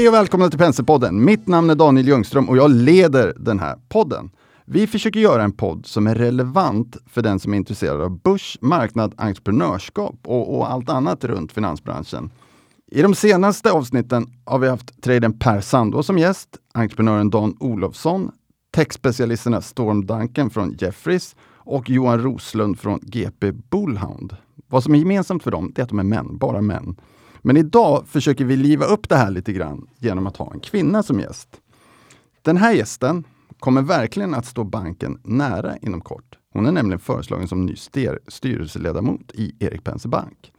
Hej och välkomna till Penselpodden. Mitt namn är Daniel Ljungström och jag leder den här podden. Vi försöker göra en podd som är relevant för den som är intresserad av börs, marknad, entreprenörskap och, och allt annat runt finansbranschen. I de senaste avsnitten har vi haft tradern Per Sandå som gäst, entreprenören Dan Olofsson, techspecialisterna Storm Duncan från Jeffries och Johan Roslund från GP Bullhound. Vad som är gemensamt för dem är att de är män, bara män. Men idag försöker vi liva upp det här lite grann genom att ha en kvinna som gäst. Den här gästen kommer verkligen att stå banken nära inom kort. Hon är nämligen föreslagen som ny styrelseledamot i Erik Penser Bank.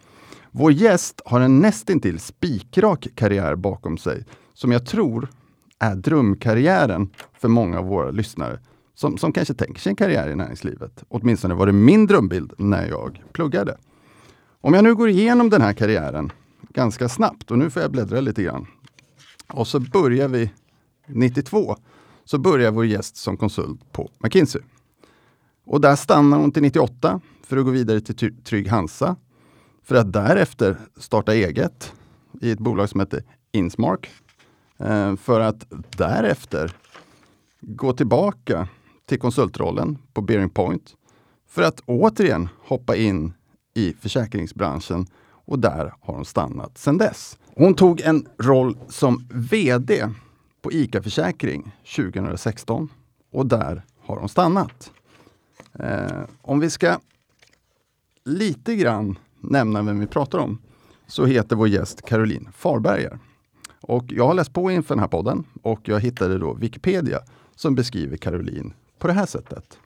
Vår gäst har en nästintill spikrak karriär bakom sig som jag tror är drömkarriären för många av våra lyssnare som, som kanske tänker sig en karriär i näringslivet. Åtminstone var det min drömbild när jag pluggade. Om jag nu går igenom den här karriären ganska snabbt och nu får jag bläddra lite grann. Och så börjar vi 92. Så börjar vår gäst som konsult på McKinsey. Och där stannar hon till 98 för att gå vidare till Trygg Hansa. För att därefter starta eget i ett bolag som heter Insmark. Eh, för att därefter gå tillbaka till konsultrollen på Bearing Point. För att återigen hoppa in i försäkringsbranschen och där har hon stannat sedan dess. Hon tog en roll som VD på ICA Försäkring 2016 och där har hon stannat. Eh, om vi ska lite grann nämna vem vi pratar om så heter vår gäst Caroline Farberger. Och jag har läst på inför den här podden och jag hittade då Wikipedia som beskriver Caroline på det här sättet.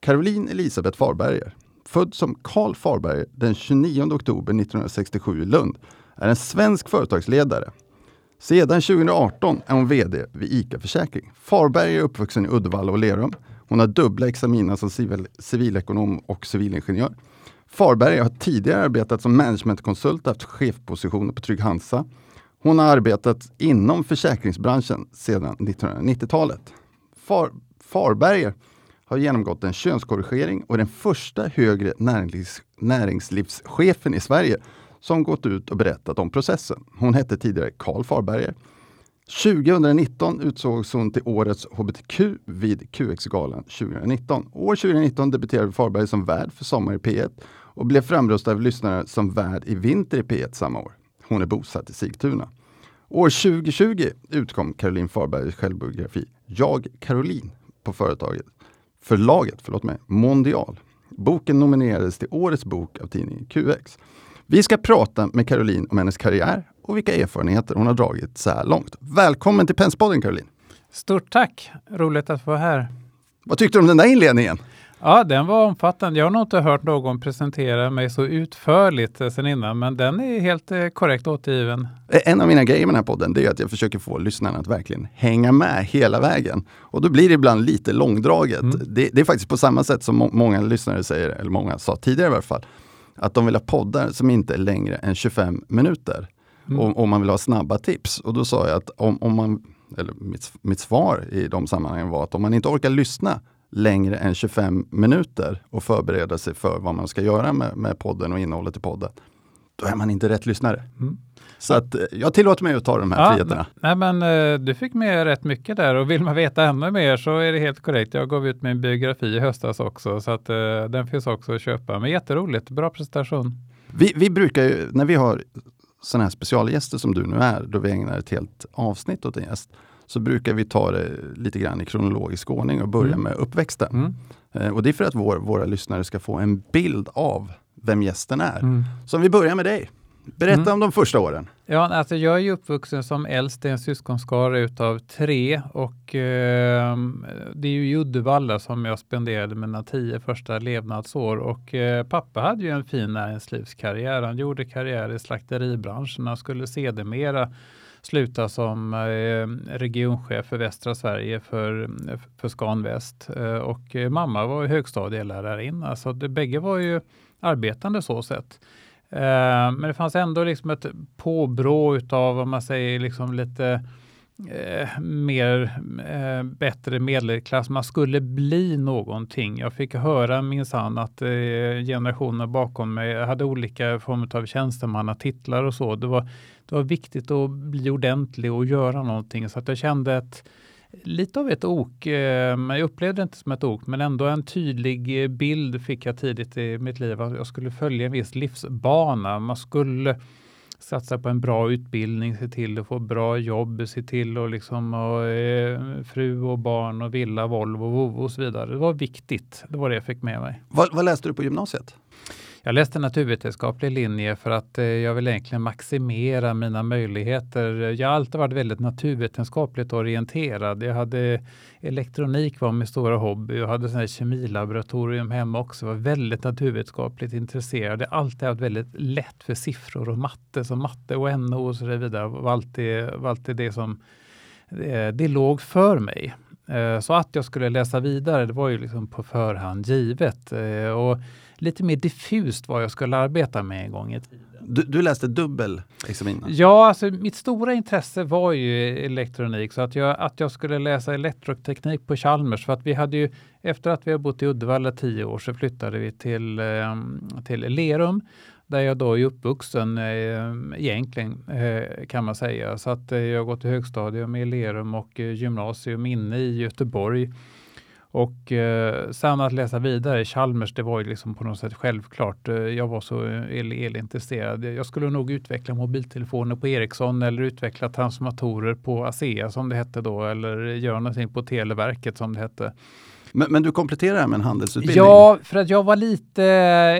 Caroline Elisabeth Farberger född som Karl Farberg den 29 oktober 1967 i Lund, är en svensk företagsledare. Sedan 2018 är hon VD vid ICA Försäkring. Farberg är uppvuxen i Uddevalla och Lerum. Hon har dubbla examina som civil, civilekonom och civilingenjör. Farberg har tidigare arbetat som managementkonsult och haft chefpositioner på Trygg Hansa. Hon har arbetat inom försäkringsbranschen sedan 1990-talet. Far, Farberger har genomgått en könskorrigering och är den första högre närings näringslivschefen i Sverige som gått ut och berättat om processen. Hon hette tidigare Karl Farberger. 2019 utsågs hon till årets hbtq vid QX-galan 2019. År 2019 debuterade Farberg som värd för Sommar i P1 och blev framröstad av lyssnare som värd i Vinter i P1 samma år. Hon är bosatt i Sigtuna. År 2020 utkom Caroline Farbergs självbiografi Jag Caroline på företaget förlaget förlåt mig, Mondial. Boken nominerades till Årets bok av tidningen QX. Vi ska prata med Caroline om hennes karriär och vilka erfarenheter hon har dragit så här långt. Välkommen till Penspodden Caroline! Stort tack! Roligt att vara här. Vad tyckte du om den där inledningen? Ja, den var omfattande. Jag har nog inte hört någon presentera mig så utförligt eh, sen innan, men den är helt eh, korrekt återgiven. Eh, en av mina grejer med den här podden är att jag försöker få lyssnarna att verkligen hänga med hela vägen. Och då blir det ibland lite långdraget. Mm. Det, det, är faktiskt på samma sätt som må många lyssnare säger, eller många sa tidigare i alla fall, att de vill ha poddar som inte är längre än 25 minuter. Mm. Och, och man vill ha snabba tips. Och då sa jag att om, om man, eller mitt, mitt svar i de sammanhangen var att om man inte orkar lyssna längre än 25 minuter och förbereda sig för vad man ska göra med, med podden och innehållet i podden, då är man inte rätt lyssnare. Mm. Så att eh, jag tillåter mig att ta de här ja, friheterna. Nej, men eh, du fick med rätt mycket där och vill man veta ännu mer så är det helt korrekt. Jag gav ut min biografi i höstas också så att uh, den finns också att köpa. Men jätteroligt, bra presentation. Vi, vi brukar ju, när vi har sådana här specialgäster som du nu är, då vi ägnar ett helt avsnitt åt en gäst, så brukar vi ta det lite grann i kronologisk ordning och börja mm. med uppväxten. Mm. Eh, och det är för att vår, våra lyssnare ska få en bild av vem gästen är. Mm. Så om vi börjar med dig. Berätta mm. om de första åren. Ja, alltså jag är uppvuxen som äldst i en syskonskara utav tre och eh, det är ju i Uddevalla som jag spenderade mina tio första levnadsår och eh, pappa hade ju en fin näringslivskarriär. Han gjorde karriär i slakteribranschen. Han skulle sedermera sluta som eh, regionchef för västra Sverige för, för Scan Väst. Eh, och eh, mamma var högstadielärarinna, så alltså, det, bägge var ju arbetande så sett. Men det fanns ändå liksom ett påbrå utav, vad man säger, liksom lite eh, mer eh, bättre medelklass. Man skulle bli någonting. Jag fick höra minsann att eh, generationer bakom mig hade olika former av tjänstemannatitlar och så. Det var det var viktigt att bli ordentlig och göra någonting. Så att jag kände ett, lite av ett ok. Eh, jag upplevde det inte som ett ok, men ändå en tydlig eh, bild fick jag tidigt i mitt liv. Att jag skulle följa en viss livsbana. Man skulle satsa på en bra utbildning, se till att få bra jobb, se till att liksom ha eh, fru och barn och villa, Volvo, Volvo och så vidare. Det var viktigt. Det var det jag fick med mig. Vad, vad läste du på gymnasiet? Jag läste naturvetenskaplig linje för att eh, jag vill egentligen maximera mina möjligheter. Jag har alltid varit väldigt naturvetenskapligt orienterad. Jag hade elektronik var min stora hobby. Jag hade sån kemilaboratorium hemma också. Jag var väldigt naturvetenskapligt intresserad. Jag har alltid haft väldigt lätt för siffror och matte. Så matte och NO och så vidare var alltid, var alltid det som det, eh, det låg för mig. Eh, så att jag skulle läsa vidare, det var ju liksom på förhand givet. Eh, och lite mer diffust vad jag skulle arbeta med en gång i tiden. Du, du läste dubbel examen? Ja, alltså mitt stora intresse var ju elektronik så att jag, att jag skulle läsa elektroteknik på Chalmers för att vi hade ju efter att vi har bott i Uddevalla tio år så flyttade vi till, eh, till Lerum där jag då är uppvuxen eh, egentligen eh, kan man säga. Så att jag har gått i högstadium i Lerum och gymnasium inne i Göteborg. Och eh, sen att läsa vidare, Chalmers, det var ju liksom på något sätt självklart. Eh, jag var så eh, el elintresserad. Jag skulle nog utveckla mobiltelefoner på Ericsson eller utveckla transformatorer på ASEA som det hette då eller göra någonting på Televerket som det hette. Men, men, du kompletterar med en handelsutbildning? Ja, för att jag var lite,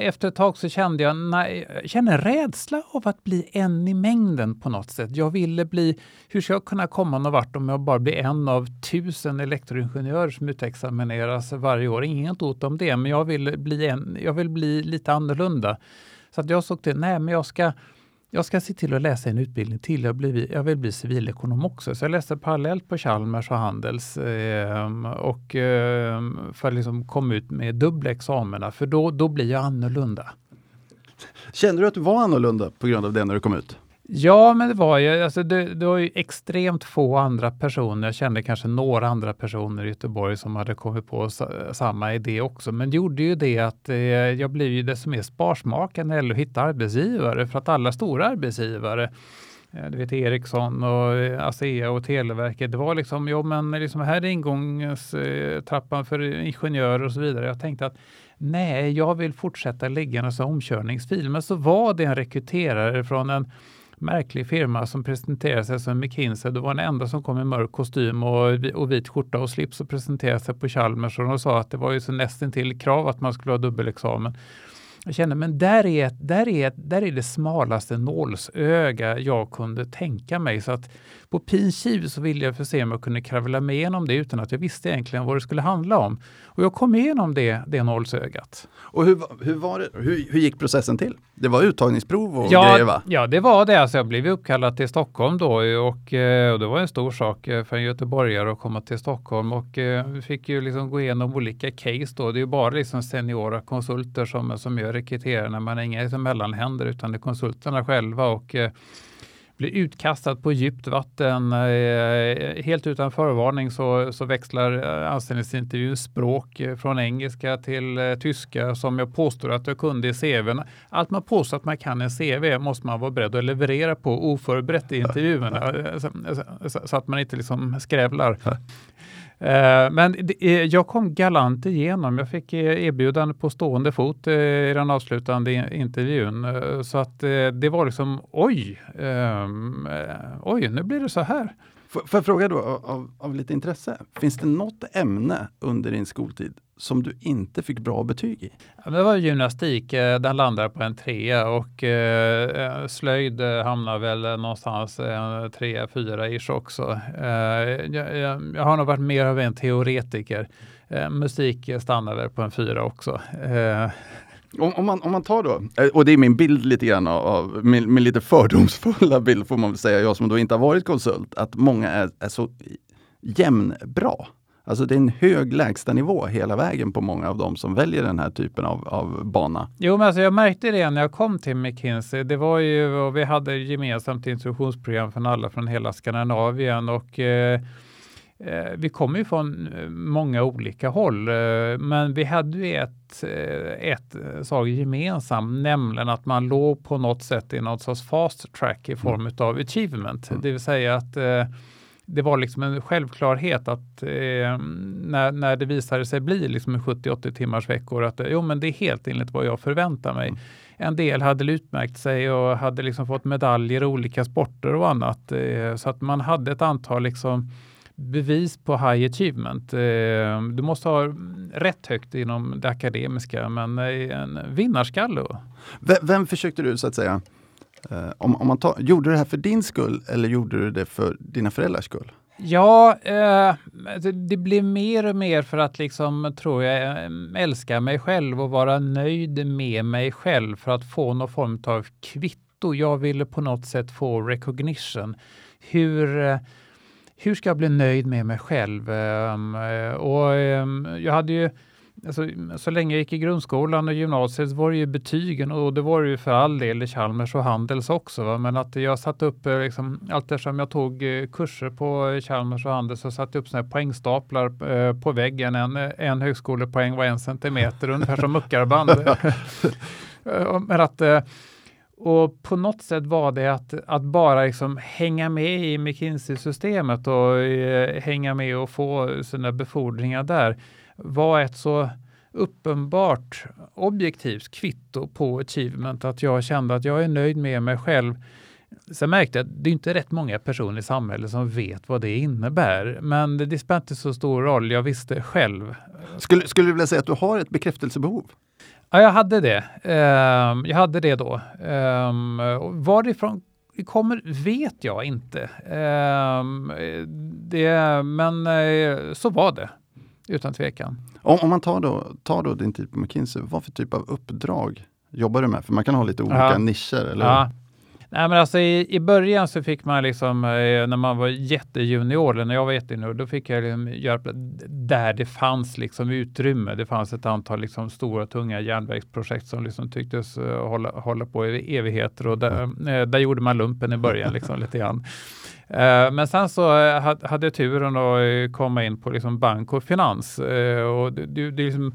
efter ett tag så kände jag, nej, jag kände rädsla av att bli en i mängden på något sätt. Jag ville bli, hur ska jag kunna komma någon vart om jag bara blir en av tusen elektroingenjörer som utexamineras varje år? Inget ont om det, men jag vill bli, en, jag vill bli lite annorlunda. Så att jag såg till, nej men jag ska jag ska se till att läsa en utbildning till. Jag, blir, jag vill bli civilekonom också. Så jag läste parallellt på Chalmers och Handels eh, och eh, för att liksom komma ut med dubbla examina. För då, då blir jag annorlunda. Kände du att du var annorlunda på grund av det när du kom ut? Ja, men det var ju, alltså det, det, var ju extremt få andra personer. Jag kände kanske några andra personer i Göteborg som hade kommit på samma idé också. Men det gjorde ju det att eh, jag blev ju desto mer sparsmaken när det gäller att hitta arbetsgivare. För att alla stora arbetsgivare eh, du vet Ericsson och eh, ASEA och Televerket. Det var liksom, ja men liksom här är ingångstrappan eh, för ingenjörer och så vidare. Jag tänkte att nej, jag vill fortsätta ligga som omkörningsfil. Men så var det en rekryterare från en märklig firma som presenterade sig som McKinsey. Det var den enda som kom i mörk kostym och, och vit skjorta och slips och presenterade sig på Chalmers och de sa att det var ju så nästintill krav att man skulle ha dubbelexamen. Jag kände, men där är, där, är, där är det smalaste nålsöga jag kunde tänka mig. Så att på pin kiv så ville jag för se om jag kunde kravla mig igenom det utan att jag visste egentligen vad det skulle handla om. Och jag kom igenom det, det nålsögat. Och hur, hur, var det, hur, hur gick processen till? Det var uttagningsprov och ja, grejer va? Ja, det var det. Alltså jag blev uppkallad till Stockholm då och, eh, och det var en stor sak eh, för en göteborgare att komma till Stockholm och eh, vi fick ju liksom gå igenom olika case då. Det är ju bara liksom seniora konsulter som, som gör rekryterarna. Man har inga liksom mellanhänder utan det är konsulterna själva och eh, blir utkastad på djupt vatten. Eh, eh, helt utan förvarning så, så växlar eh, anställningsintervjun språk eh, från engelska till tyska som jag påstår att jag kunde i CVn. Allt man påstår att man kan i CV måste man vara beredd att leverera på oförberett i intervjuerna så, så, så att man inte liksom skrävlar. Eh, men eh, jag kom galant igenom. Jag fick eh, erbjudande på stående fot i den avslutande intervjun. Så att det var liksom oj, ehm, oj, nu blir det så här. Får jag fråga då av, av, lite intresse, finns det något ämne under din skoltid som du inte fick bra betyg i? Ja, det var gymnastik, eh, den landade på en trea och eh, slöjd eh, hamnar väl någonstans en trea, fyra ish också. Eh, jag, jag, jag, har nog varit mer av en teoretiker. Eh, musik stannar väl på en fyra också. Om, om, man, om man tar då, eh, och det är min bild lite grann av, av min, min, lite fördomsfulla bild får man väl säga, jag som då inte har varit konsult, att många är, är så jämnbra. Alltså det är en hög lägstanivå hela vägen på många av dem som väljer den här typen av, av bana. Jo, men alltså jag märkte det när jag kom till McKinsey. Det var ju, och vi hade gemensamt introduktionsprogram från alla från hela Skandinavien och eh, vi kommer ju från eh, många olika håll, eh, men vi hade ju ett, ett sak gemensamt, nämligen att man låg på något sätt i något sorts fast track i form mm. av achievement, mm. det vill säga att det var liksom en självklarhet att eh, när, när det visade sig bli liksom 70-80 timmars veckor att jo, men det är helt enligt vad jag förväntar mig. Mm. En del hade utmärkt sig och hade liksom fått medaljer i olika sporter och annat. Eh, så att man hade ett antal liksom bevis på high achievement. Eh, du måste ha rätt högt inom det akademiska, men en vinnarskalle. Vem, vem försökte du så att säga Uh, om, om man tar, gjorde du det här för din skull eller gjorde du det för dina föräldrars skull? Ja, eh, det, det blir mer och mer för att liksom, tror jag, älska mig själv och vara nöjd med mig själv för att få någon form av kvitto. Jag ville på något sätt få recognition. Hur, eh, hur ska jag bli nöjd med mig själv? Um, och um, jag hade ju Alltså, så länge jag gick i grundskolan och gymnasiet var det ju betygen och det var det ju för all del i Chalmers och Handels också. Va? Men att jag satte upp, eh, liksom, allt eftersom jag tog eh, kurser på Chalmers och Handels så satte jag upp såna här poängstaplar eh, på väggen. En, en högskolepoäng var en centimeter, ungefär som muckarband. Men att, eh, och på något sätt var det att, att bara liksom hänga med i McKinsey-systemet och eh, hänga med och få sina befordringar där var ett så uppenbart objektivt kvitto på achievement att jag kände att jag är nöjd med mig själv. Sen märkte jag att det är inte rätt många personer i samhället som vet vad det innebär. Men det spelar inte så stor roll, jag visste själv. Skulle, skulle du vilja säga att du har ett bekräftelsebehov? Ja, jag hade det. Uh, jag hade det då. Uh, varifrån det kommer vet jag inte. Uh, det, men uh, så var det utan tvekan. Om, om man tar då, tar då din tid på McKinsey, vad för typ av uppdrag jobbar du med? För man kan ha lite olika ja. nischer, eller ja. Nej, men alltså i, i början så fick man liksom, eh, när man var jättejunior, eller när jag var jättejunior, då fick jag liksom göra där det fanns liksom utrymme. Det fanns ett antal liksom stora, tunga järnvägsprojekt som liksom tycktes uh, hålla, hålla på i evigheter och där, uh, där gjorde man lumpen i början liksom lite grann. Men sen så hade jag turen att komma in på liksom bank och finans. och det, det, det liksom,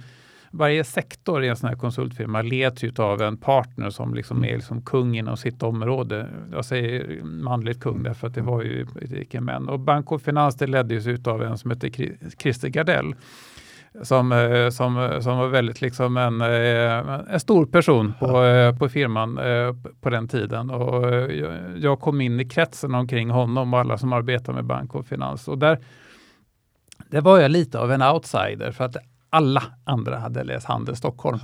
varje sektor i en sån här konsultfirma leds ju av en partner som liksom är liksom kung inom sitt område. Jag säger manligt kung därför att det var ju icke män. Och Bank och Finans det leddes av en som heter Christer Gardell som, eh, som, som var väldigt liksom en, eh, en stor person på, eh, på firman på den tiden. Och jag kom in i kretsen omkring honom och alla som arbetar med bank och finans. Och där, där var jag lite av en outsider för att alla andra hade läst Handel Stockholm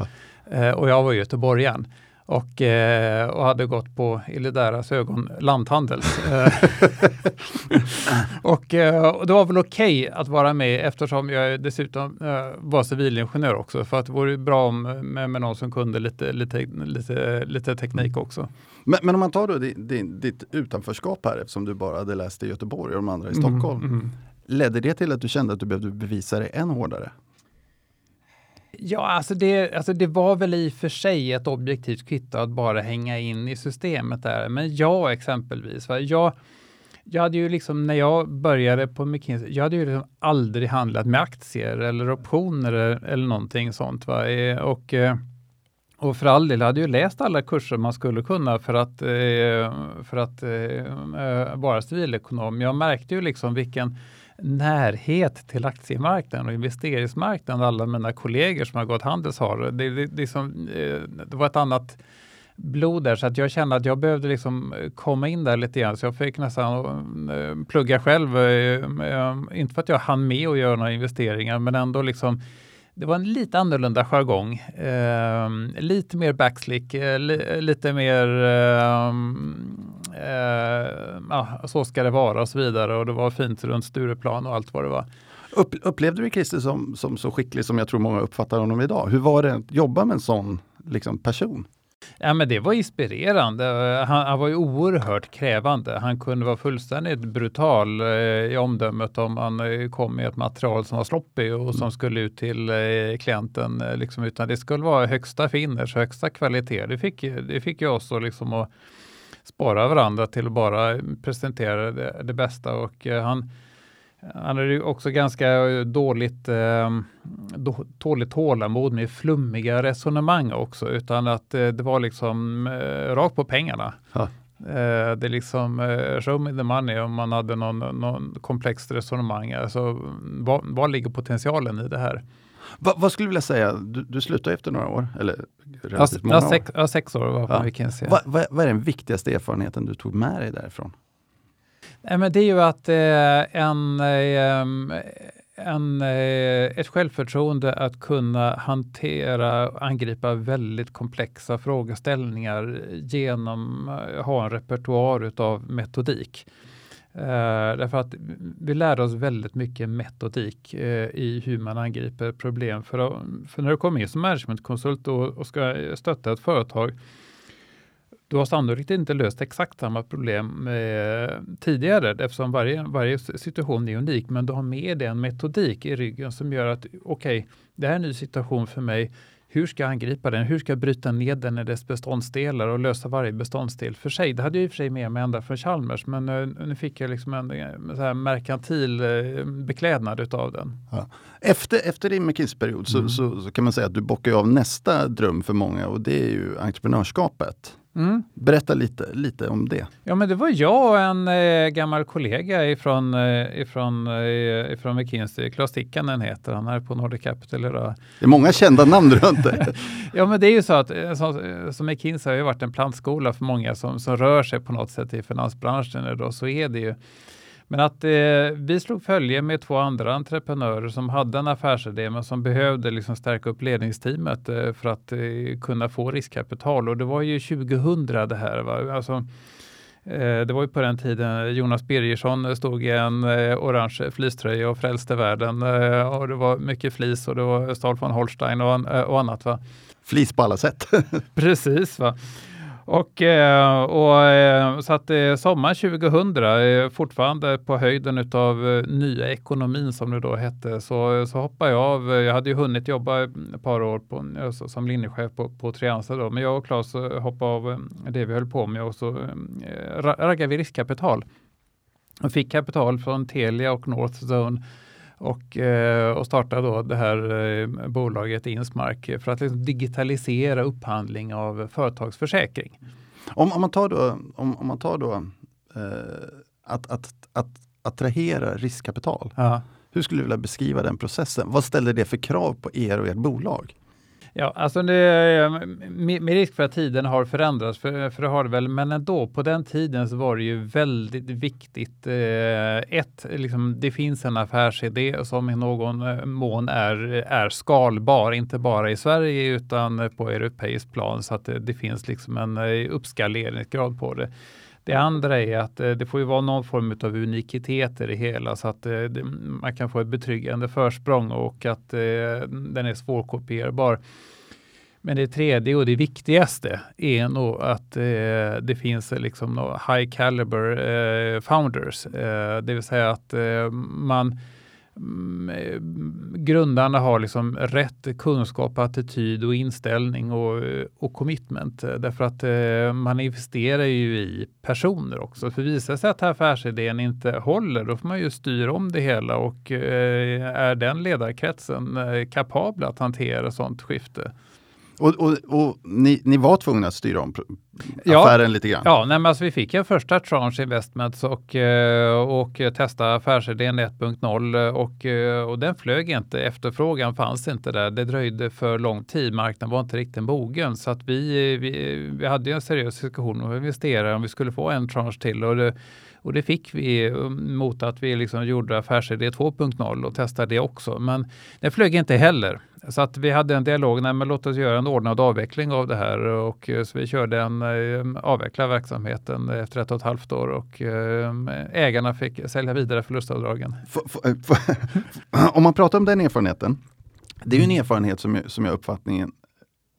eh, och jag var göteborgaren och, eh, och hade gått på i deras ögon lanthandels. Och, eh, och det var väl okej okay att vara med eftersom jag dessutom eh, var civilingenjör också för att det vore bra med, med någon som kunde lite, lite, lite, lite teknik också. Men, men om man tar då ditt, ditt utanförskap här eftersom du bara hade läst i Göteborg och de andra i mm, Stockholm. Mm, mm. Ledde det till att du kände att du behövde bevisa dig än hårdare? Ja, alltså det, alltså det var väl i och för sig ett objektivt kvitto att bara hänga in i systemet där. Men jag exempelvis, va? jag, jag hade ju liksom när jag började på McKinsey, jag hade ju liksom aldrig handlat med aktier eller optioner eller, eller någonting sånt. Va? Eh, och, eh, och för all del hade ju läst alla kurser man skulle kunna för att, eh, för att vara civilekonom. Jag märkte ju liksom vilken närhet till aktiemarknaden och investeringsmarknaden alla mina kollegor som har gått Handels har. Det, det, det, som, eh, det var ett annat blod där så att jag kände att jag behövde liksom eh, komma in där lite grann så jag fick nästan eh, plugga själv. Inte för att jag hann med att göra några investeringar men ändå liksom det var en lite annorlunda jargong. Eh, lite mer backslick, eh, li, lite mer eh, ja, så ska det vara och så vidare. Och det var fint runt Stureplan och allt vad det var. Upp, upplevde du Christer som, som så skicklig som jag tror många uppfattar honom idag? Hur var det att jobba med en sån liksom, person? Ja, men det var inspirerande. Han, han, var ju oerhört krävande. Han kunde vara fullständigt brutal eh, i omdömet om han eh, kom med ett material som var sloppy och som mm. skulle ut till eh, klienten. Eh, liksom, utan det skulle vara högsta finish, högsta kvalitet. Det fick, det fick ju oss att, liksom, att spara varandra till att bara presentera det, det bästa. Och, eh, han Han hade ju också ganska dåligt, eh, dåligt tålamod med flummiga resonemang också, utan att eh, det var liksom eh, rakt på pengarna. Eh, det är liksom eh, show me the money om man hade någon, någon komplext resonemang. Alltså, vad, vad ligger potentialen i det här? Va, vad skulle du vilja säga? Du, du slutade efter några år? Eller ja, ja, sex, ja, sex år var ja. Vikensia. Va, va, vad är den viktigaste erfarenheten du tog med dig därifrån? Nej, men det är ju att eh, en, eh, en, eh, ett självförtroende att kunna hantera och angripa väldigt komplexa frågeställningar genom att ha en repertoar av metodik. Uh, därför att vi lärde oss väldigt mycket metodik uh, i hur man angriper problem. För, att, för när du kommer in som managementkonsult och, och ska stötta ett företag, du har sannolikt inte löst exakt samma problem eh, tidigare eftersom varje, varje situation är unik, men du har med dig en metodik i ryggen som gör att okej, okay, det här är en ny situation för mig. Hur ska jag angripa den? Hur ska jag bryta ned den i dess beståndsdelar och lösa varje beståndsdel för sig? Det hade jag i och för sig med mig ända från Chalmers, men uh, nu fick jag liksom en, en så merkantil uh, beklädnad utav den. Ja. Efter, efter din McKinsey-period mm. så, så, så, kan man säga att du bockar av nästa dröm för många och det är ju entreprenörskapet. Mm. Berätta lite, lite om det. Ja, men det var jag och en eh, gammal kollega ifrån, eh, ifrån, eh, ifrån McKinsey, Klas Tikkanen heter han, är på Nordic Capital idag. Det är många kända namn runt det. ja, men det är ju så att eh, som, som McKinsey har ju varit en plantskola för många som, som rör sig på något sätt i finansbranschen idag, så är det ju. Men att eh, vi slog följe med två andra entreprenörer som hade en affärsidé men som behövde liksom stärka upp ledningsteamet eh, för att eh, kunna få riskkapital. Och det var ju 2000 det här. Va? Alltså, eh, det var ju på den tiden Jonas Birgersson stod i en eh, orange fleecetröja och frälste världen. Eh, och det var mycket flis och det var Stahl von Holstein och, och annat. Va? Flis på alla sätt. Precis. Va? Och, eh, och, eh, så att eh, sommar 2000, fortfarande på höjden av nya ekonomin som det då hette, så, så hoppade jag av. Jag hade ju hunnit jobba ett par år på, som linjechef på, på Trianza då, men jag och Claes hoppade av det vi höll på med och så raggade vi riskkapital. Och fick kapital från Telia och Northzone och, eh, och starta då det här eh, bolaget Insmark för att liksom digitalisera upphandling av företagsförsäkring. Om, om man tar då, om, om man tar då eh, att, att, att attrahera riskkapital. Ja. Hur skulle du vilja beskriva den processen? Vad ställer det för krav på er och ert bolag? Ja, alltså det, med, risk för att tiden har förändrats, för, för det har det väl, men ändå på den tiden så var det ju väldigt viktigt. Eh, ett, liksom, det finns en affärsidé som i någon eh, mån är, är skalbar, inte bara i Sverige utan på europeisk plan så att det, det finns liksom en eh, uppskaleringsgrad på det. Det andra är att eh, det får ju vara någon form av unikitet i det hela så att eh, man kan få ett betryggande försprång och att eh, den är svårkopierbar. Men det tredje och det viktigaste är nog att eh, det finns liksom high caliber eh, founders. Eh, det vill säga att man Mm, grundarna har liksom rätt kunskap, attityd och inställning och, och commitment. Därför att eh, man investerar ju i personer också. För visar sig att affärsidén inte håller, då får man ju styra om det hela och eh, är den ledarkretsen eh, kapabla att hantera sånt skifte? Och, och, och ni, ni, var tvungna att styra om affären ja, lite grann? Ja, nej, alltså vi fick en första tranche investments och, eh, och testa affärsidén 1.0 och, eh, och den flög inte. Efterfrågan fanns inte där. Det dröjde för lång tid. Marknaden var inte riktigt mogen så att vi, vi, vi hade en seriös diskussion om investerare om vi skulle få en tranche till. Och det, och det fick vi um, mot att vi liksom gjorde affärsidé 2.0 och testade det också. Men det flög inte heller. Så att vi hade en dialog, nej men låt oss göra en ordnad avveckling av det här. Och, eh, så vi körde en eh, avveckla verksamheten efter ett och ett halvt år och eh, ägarna fick sälja vidare förlustavdragen. om man pratar om den erfarenheten, det är ju en erfarenhet som, som jag uppfattningen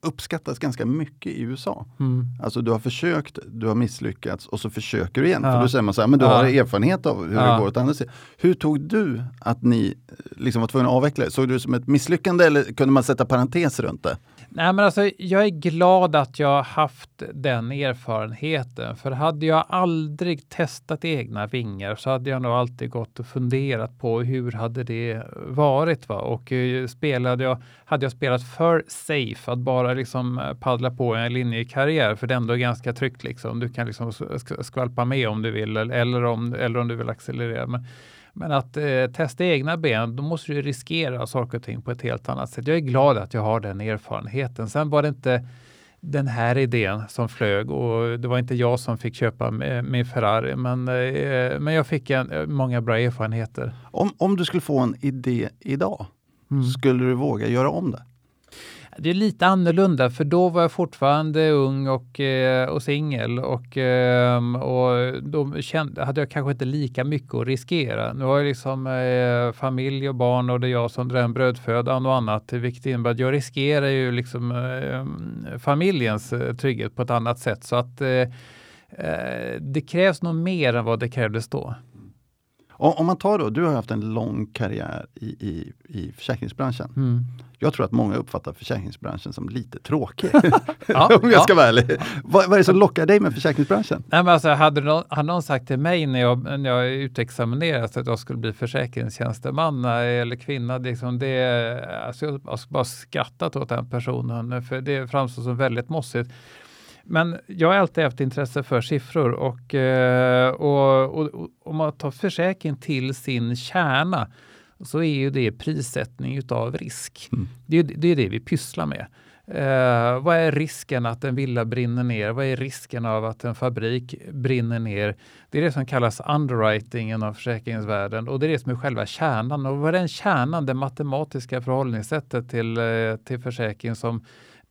uppskattas ganska mycket i USA. Mm. Alltså du har försökt, du har misslyckats och så försöker du igen. Ja. För då säger man så här, men du ja. har erfarenhet av hur ja. det går åt andra sidan. Hur tog du att ni liksom var tvungna att avveckla? Såg du det som ett misslyckande eller kunde man sätta parentes runt det? Nej, men alltså, jag är glad att jag haft den erfarenheten. För hade jag aldrig testat egna vingar så hade jag nog alltid gått och funderat på hur hade det varit. Va? Och eh, spelade jag, hade jag spelat för safe att bara liksom eh, paddla på en linjekarriär, för det är ändå ganska tryggt. Liksom. Du kan liksom skvalpa med om du vill eller om, eller om du vill accelerera. Men, men att eh, testa egna ben, då måste du riskera saker och ting på ett helt annat sätt. Jag är glad att jag har den erfarenheten. Sen var det inte den här idén som flög och det var inte jag som fick köpa min Ferrari, men, eh, men jag fick en, eh, många bra erfarenheter. Om, om du skulle få en idé idag, mm. skulle du våga göra om det? Det är lite annorlunda för då var jag fortfarande ung och, eh, och singel och, ehm, och då kände, hade jag kanske inte lika mycket att riskera. Nu har jag liksom eh, familj och barn och det är jag som drar en brödfödan och annat, vilket innebär att jag riskerar ju liksom ehm, eh, familjens trygghet på ett annat sätt. Så att eh, eh, det krävs nog mer än vad det krävdes då. Om man tar då, du har haft en lång karriär i, i, i försäkringsbranschen. Mm. Jag tror att många uppfattar försäkringsbranschen som lite tråkig. ja, om jag ska vara ärlig. Vad, vad, är det som lockar dig med försäkringsbranschen? Nej, men alltså, hade, någon, hade någon sagt till mig när jag, när jag utexaminerades att jag skulle bli försäkringstjänsteman eller kvinna, liksom det, alltså, jag har bara skrattat åt den personen, för det framstår som väldigt mossigt. Men jag har alltid haft intresse för siffror och, eh, och, om man tar försäkring till sin kärna så är ju det prissättning utav risk. Mm. Det, är, det är det vi pysslar med. Eh, vad är risken att en villa brinner ner? Vad är risken av att en fabrik brinner ner? Det är det som kallas underwriting inom försäkringsvärlden och det är det som är själva kärnan. Och vad är den kärnan, det matematiska förhållningssättet till, eh, till försäkring som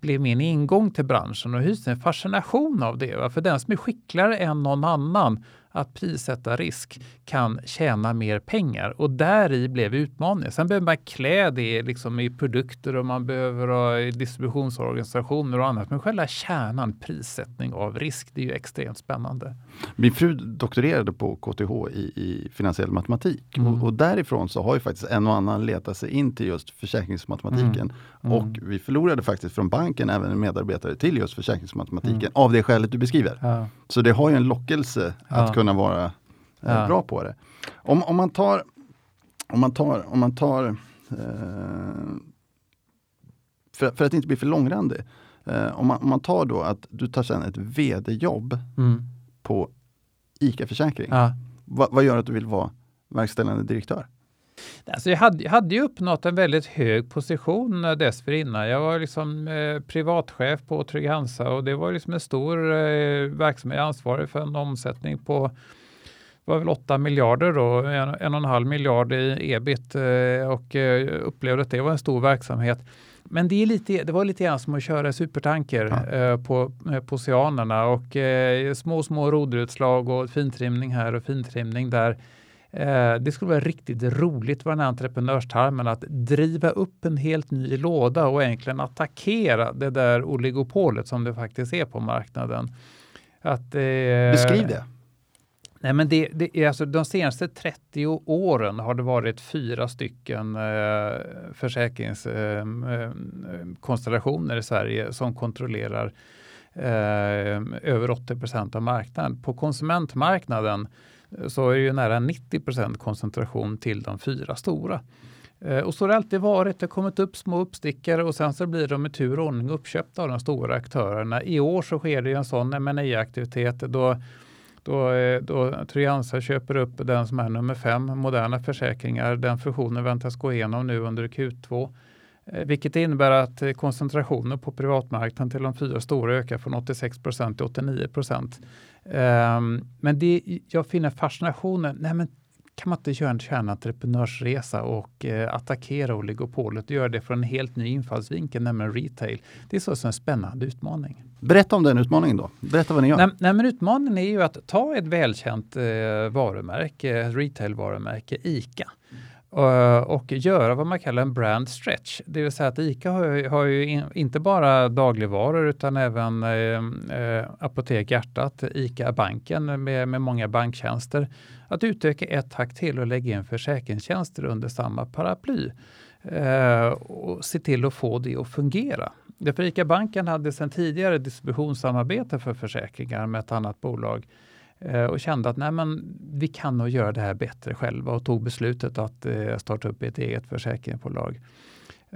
blev min ingång till branschen och hyste en fascination av det. Va? För den som är skickligare än någon annan att prissätta risk kan tjäna mer pengar och där i blev utmaningen. Sen behöver man klä det liksom i produkter och man behöver ha distributionsorganisationer och annat. Men själva kärnan, prissättning av risk, det är ju extremt spännande. Min fru doktorerade på KTH i, i finansiell matematik mm. och, och, därifrån så har ju faktiskt en och annan letat sig in till just försäkringsmatematiken. Mm. Och vi förlorade faktiskt från banken även en medarbetare till just försäkringsmatematiken mm. av det skälet du beskriver. Ja. Så det har ju en lockelse ja. att kunna vara eh, ja. bra på det. Om, om man tar, om man tar, om man tar eh, för, för, att inte bli för långrandig. Eh, om, man, om man tar då att du tar sen ett vd-jobb mm. På ICA Försäkring. Ja. Va, vad gör att du vill vara verkställande direktör? Alltså jag, hade, jag hade ju uppnått en väldigt hög position dessförinnan. Jag var liksom eh, privatchef på Trygg-Hansa och det var liksom en stor eh, verksamhet. ansvarig för en omsättning på var väl 8 miljarder då, en, en och en halv miljard i ebit eh, och eh, upplevde att det var en stor verksamhet. Men det, är lite, det var lite grann som att köra supertanker ja. eh, på, eh, på oceanerna och eh, små, små roderutslag och fintrimning här och fintrimning där. Eh, det skulle vara riktigt roligt för den här entreprenörstarmen att driva upp en helt ny låda och egentligen attackera det där oligopolet som det faktiskt är på marknaden. Att, Beskriv det. Nej, men det, det är alltså, de senaste 30 åren har det varit fyra stycken eh, försäkringskonstellationer eh, eh i Sverige som kontrollerar eh, över 80 procent av marknaden. På konsumentmarknaden eh, så är det ju nära 90 procent koncentration till de fyra stora. Eh, och så har det alltid varit. Det har kommit upp små uppstickare och sen så blir de i tur och ordning uppköpta av de stora aktörerna. I år så sker det en sån ma aktivitet då då, eh, då Trygg-Hansa köper upp den som är nummer fem, Moderna Försäkringar. Den fusionen väntas gå igenom nu under Q2. Eh, vilket innebär att eh, koncentrationen på privatmarknaden till de fyra stora ökar från 86 procent till 89 procent. Um, men det, jag finner fascinationen. Nej, men kan man inte göra en kärnentreprenörsresa och eh, attackera oligopolet och göra det från en helt ny infallsvinkel, nämligen retail. Det är så som en spännande utmaning. Berätta om den utmaningen då. Berätta vad ni gör. Nej, nej men utmaningen är ju att ta ett välkänt eh, varumärke, retailvarumärke, ICA eh, och göra vad man kallar en brand stretch. Det vill säga att ICA har, har ju in, inte bara dagligvaror utan även eh, eh Apotek Hjärtat, ICA-banken med, med många banktjänster. Att utöka ett hack till och lägga in försäkringstjänster under samma paraply eh, och se till att få det att fungera. Därför ICA-banken hade sedan tidigare distributionssamarbete för försäkringar med ett annat bolag eh, och kände att nej, men vi kan nog göra det här bättre själva och tog beslutet att eh, starta upp ett eget försäkringsbolag.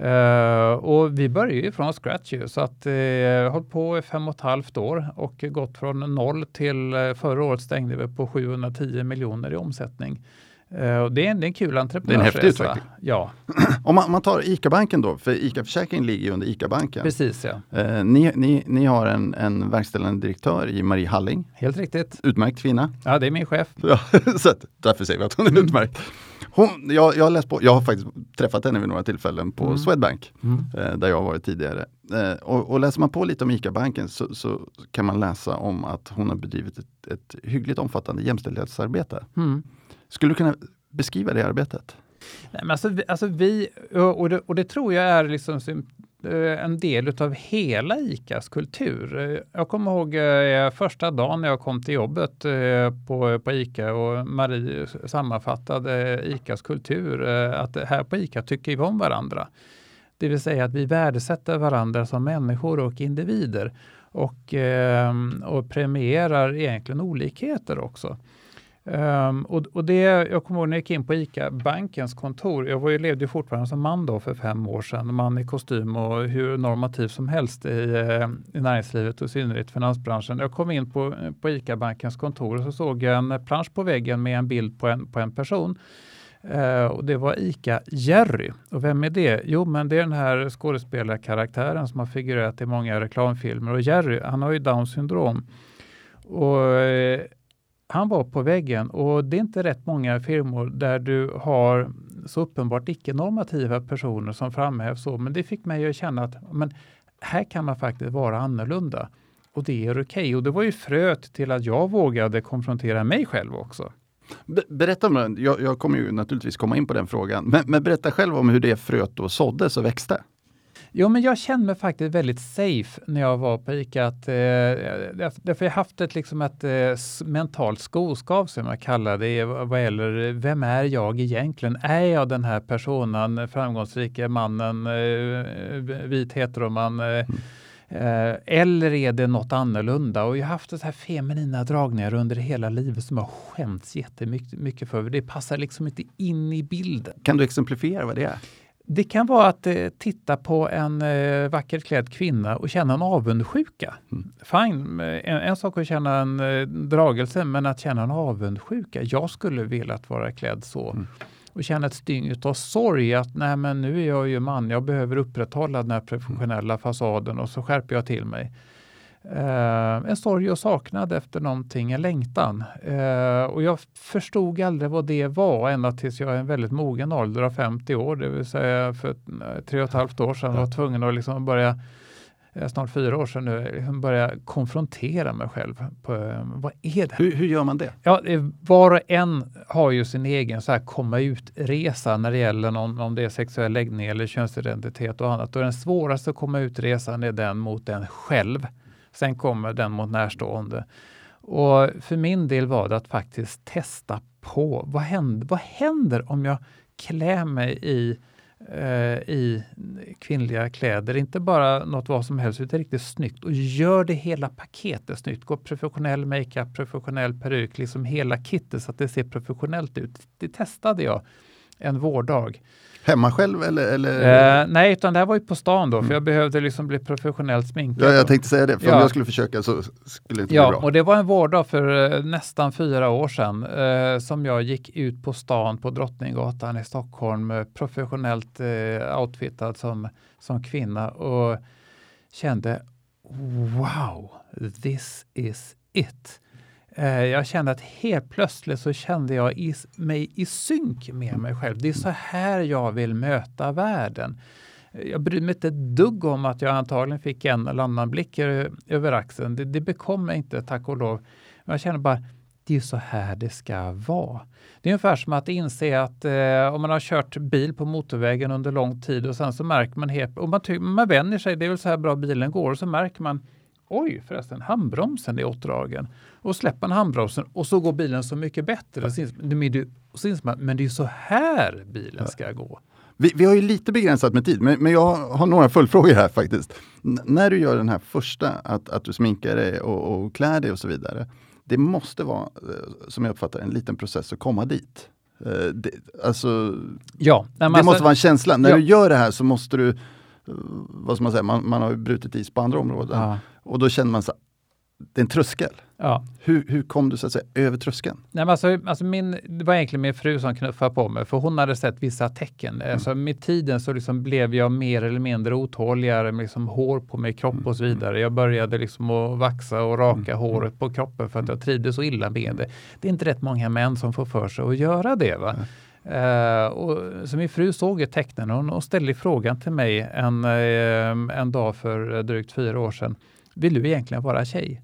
Uh, och vi började ju från scratch ju, så att uh, hållit på i fem och ett halvt år och gått från noll till uh, förra året stängde vi på 710 miljoner i omsättning. Uh, och det, är, det är en kul entreprenörsresa. Det är en häftig utveckling. Ja. Om man, man tar ICA-banken då, för ICA-försäkringen ligger ju under ICA-banken. Precis ja. Uh, ni, ni, ni har en, en verkställande direktör i Marie Halling. Helt riktigt. Utmärkt kvinna. Ja, det är min chef. Ja, så att, därför säger vi att hon är utmärkt. Hon, jag, jag, har läst på, jag har faktiskt träffat henne vid några tillfällen på mm. Swedbank, mm. eh, där jag har varit tidigare. Eh, och, och, läser man på lite om ICA-banken så, så, kan man läsa om att hon har bedrivit ett, ett hyggligt omfattande jämställdhetsarbete. Mm. Skulle du kunna beskriva det arbetet? Nej, men alltså, alltså vi, och det, och det tror jag är liksom eh, en del av hela ICAs kultur. Eh, jag kommer ihåg eh, första dagen när jag kom till jobbet på, på ICA och Marie sammanfattade ICAs kultur, att här på ICA tycker vi om varandra. Det vill säga att vi värdesätter varandra som människor och individer och, och premierar egentligen olikheter också. Um, och, och, det, jag kommer ihåg när jag gick in på ICA-bankens kontor. Jag var ju, levde ju fortfarande som man då för fem år sedan. Man i kostym och hur normativ som helst i, eh, i näringslivet och i synnerhet finansbranschen. Jag kom in på, på ICA-bankens kontor och så såg jag en plansch på väggen med en bild på en, på en person. Uh, och det var ICA-Jerry. Och vem är det? Jo, men det är den här skådespelarkaraktären som har figurerat i många reklamfilmer. Och Jerry, han har ju Downs syndrom. Och eh, han var på väggen och det är inte rätt många firmor där du har så uppenbart icke-normativa personer som framhävs så. Men det fick mig att känna att men här kan man faktiskt vara annorlunda. Och det är okej. Okay. Och det var ju fröet till att jag vågade konfrontera mig själv också. Berätta om den, Jag, jag kommer ju naturligtvis komma in på den frågan. Men, men berätta själv om hur det fröet då såddes och växte. Jo, men jag kände mig faktiskt väldigt safe när jag var på ICA. Att, eh, därför jag haft ett, liksom ett eh, mentalt skoskav som jag kallar det vad gäller vem är jag egentligen? Är jag den här personen, framgångsrika mannen, eh, vit heteroman? Eh, mm. Eh, eller är det något annorlunda? Och jag har haft så här feminina dragningar under hela livet som jag skämts jättemycket för. Det passar liksom inte in i bilden. Kan du exemplifiera vad det är? Det kan vara att eh, titta på en eh, vackert klädd kvinna och känna en avundsjuka. Mm. Fine, en, en, sak att känna en eh, dragelse, men att känna en avundsjuka. Jag skulle vilja vara klädd så. Mm. Och känna ett styng av sorg att nej men nu är jag ju man, jag behöver upprätthålla den här professionella fasaden och så skärper jag till mig. Uh, en sorg och saknad efter någonting, en längtan. Uh, och jag förstod aldrig vad det var ända tills jag är en väldigt mogen ålder av 50 år, det vill säga för tre och ett halvt år sedan var tvungen att liksom börja snart fyra år sedan nu, liksom börja konfrontera mig själv. På, vad är det? Hur, hur, gör man det? Ja, var och en har ju sin egen så här komma ut-resa när det gäller någon, om det är sexuell läggning eller könsidentitet och annat. Och den svåraste komma ut-resan är den mot den själv. Sen kommer den mot närstående. Och för min del var det att faktiskt testa på vad händer, vad händer om jag klär mig i, eh, i kvinnliga kläder? Inte bara något vad som helst, utan riktigt snyggt och gör det hela paketet snyggt. Gå professionell makeup, professionell peruk, liksom hela kittet så att det ser professionellt ut. Det testade jag en vårdag. Hemma själv eller? eller? Eh, nej, utan det här var ju på stan då, mm. för jag behövde liksom bli professionellt sminkad. Ja, jag tänkte säga det, för ja. om jag skulle försöka så skulle det inte ja, bli bra. och det var en vårdag för eh, nästan fyra år sedan eh, som jag gick ut på stan på Drottninggatan i Stockholm professionellt eh, outfitad som, som kvinna och kände wow, this is it. Eh, jag kände att helt plötsligt så kände jag i, mig i synk med mig själv. Det är så här jag vill möta världen. Eh, jag bryr mig inte ett dugg om att jag antagligen fick en eller annan blick över axeln. Det, det bekom mig inte, tack och lov. Jag känner bara, det är så här det ska vara. Det är ungefär som att inse att eh, om man har kört bil på motorvägen under lång tid och sen så märker man helt, och man, man vänjer sig, det är väl så här bra bilen går, och så märker man Oj förresten, handbromsen är åtdragen. Och släpper man handbromsen och så går bilen så mycket bättre. Man, men det är ju så här bilen ska gå. Vi, vi, har ju lite begränsat med tid, men, men jag har några följdfrågor här faktiskt. N när du gör den här första, att, att du sminkar dig och, och klär dig och så vidare. Det måste vara, eh, som jag uppfattar en liten process att komma dit. Eh, det, alltså, ja, det alltså, måste vara en känsla. När ja. du gör det här så måste du, eh, vad ska man säga, man, man har brutit is på andra områden. Ja. Och då känner man så det är en tröskel. Ja. Hur, hur kom du så att säga, över tröskeln? Nej, men alltså, alltså min, det var egentligen min fru som knuffade på mig, för hon hade sett vissa tecken. Mm. Alltså, med tiden så liksom blev jag mer eller mindre otåligare med liksom hår på mig, kropp och så mm. vidare. Jag började liksom att vaxa och raka mm. håret på kroppen för att jag trivdes så illa med det. Det är inte rätt många män som får för sig att göra det. Va? Mm. Uh, och, så min fru såg ju tecknen och hon ställde frågan till mig en, uh, en dag för drygt fyra år sedan. Vill du egentligen vara tjej?